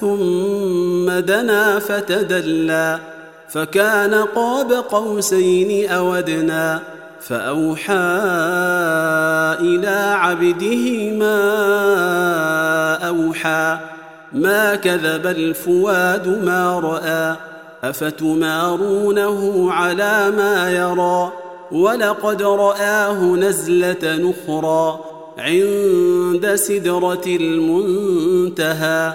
ثم دنا فتدلى فكان قاب قوسين أو ادنى فأوحى إلى عبده ما أوحى ما كذب الفؤاد ما رأى أفتمارونه على ما يرى ولقد رآه نزلة نخرى عند سدرة المنتهى.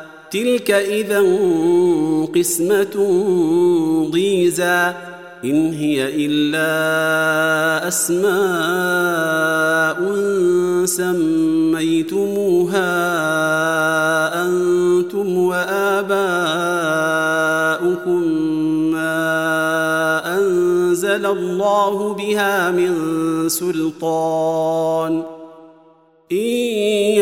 تلك إذا قسمة ضيزى إن هي إلا أسماء سميتموها أنتم وآباؤكم ما أنزل الله بها من سلطان. إن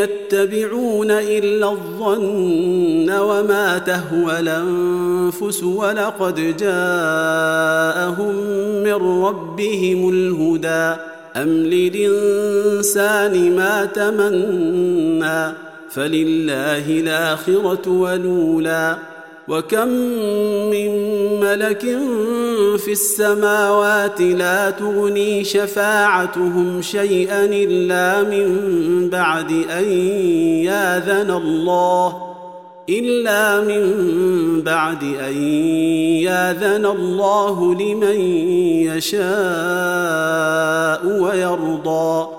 يتبعون إلا الظن وما تهوى الأنفس ولقد جاءهم من ربهم الهدى. أم للإنسان ما تمنى فلله الآخرة ولولا وكم من ملك في السماوات لا تغني شفاعتهم شيئا الا من بعد ان ياذن الله الا من بعد ان ياذن الله لمن يشاء ويرضى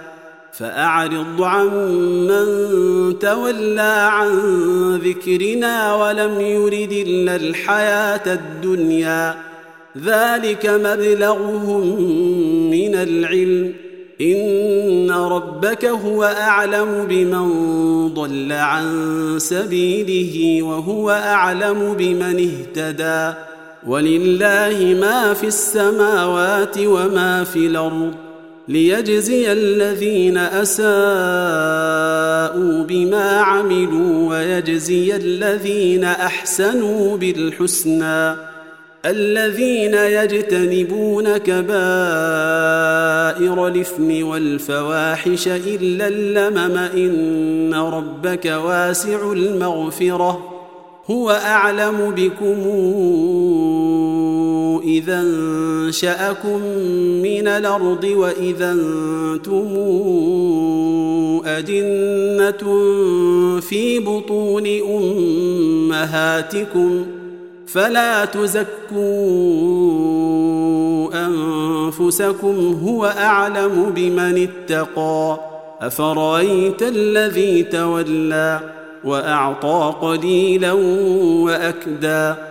فأعرض عمن تولى عن ذكرنا ولم يرد إلا الحياة الدنيا. ذلك مبلغهم من العلم. إن ربك هو أعلم بمن ضل عن سبيله وهو أعلم بمن اهتدى. ولله ما في السماوات وما في الأرض. ليجزي الذين أساءوا بما عملوا ويجزي الذين أحسنوا بالحسنى الذين يجتنبون كبائر الإثم والفواحش إلا اللمم إن ربك واسع المغفرة هو أعلم بكم إذا انشأكم من الأرض وإذا أنتم أجنة في بطون أمهاتكم فلا تزكوا أنفسكم هو أعلم بمن اتقى أفرأيت الذي تولى وأعطى قليلا وأكدى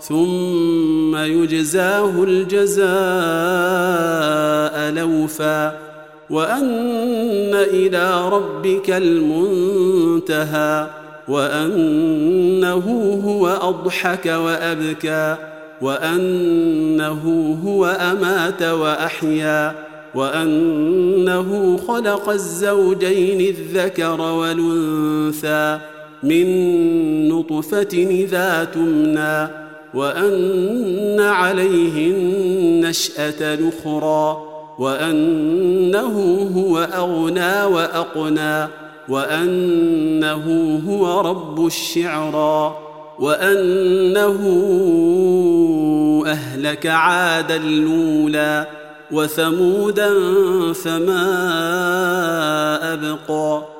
ثم يجزاه الجزاء لوفا وأن إلى ربك المنتهى وأنه هو أضحك وأبكى وأنه هو أمات وأحيا وأنه خلق الزوجين الذكر والأنثى من نطفة إذا تمنى وأن عليه النشاه الاخرى وأنه هو أغنى وأقنى وأنه هو رب الشعرى وأنه أهلك عادا الاولى وثمودا فما أبقى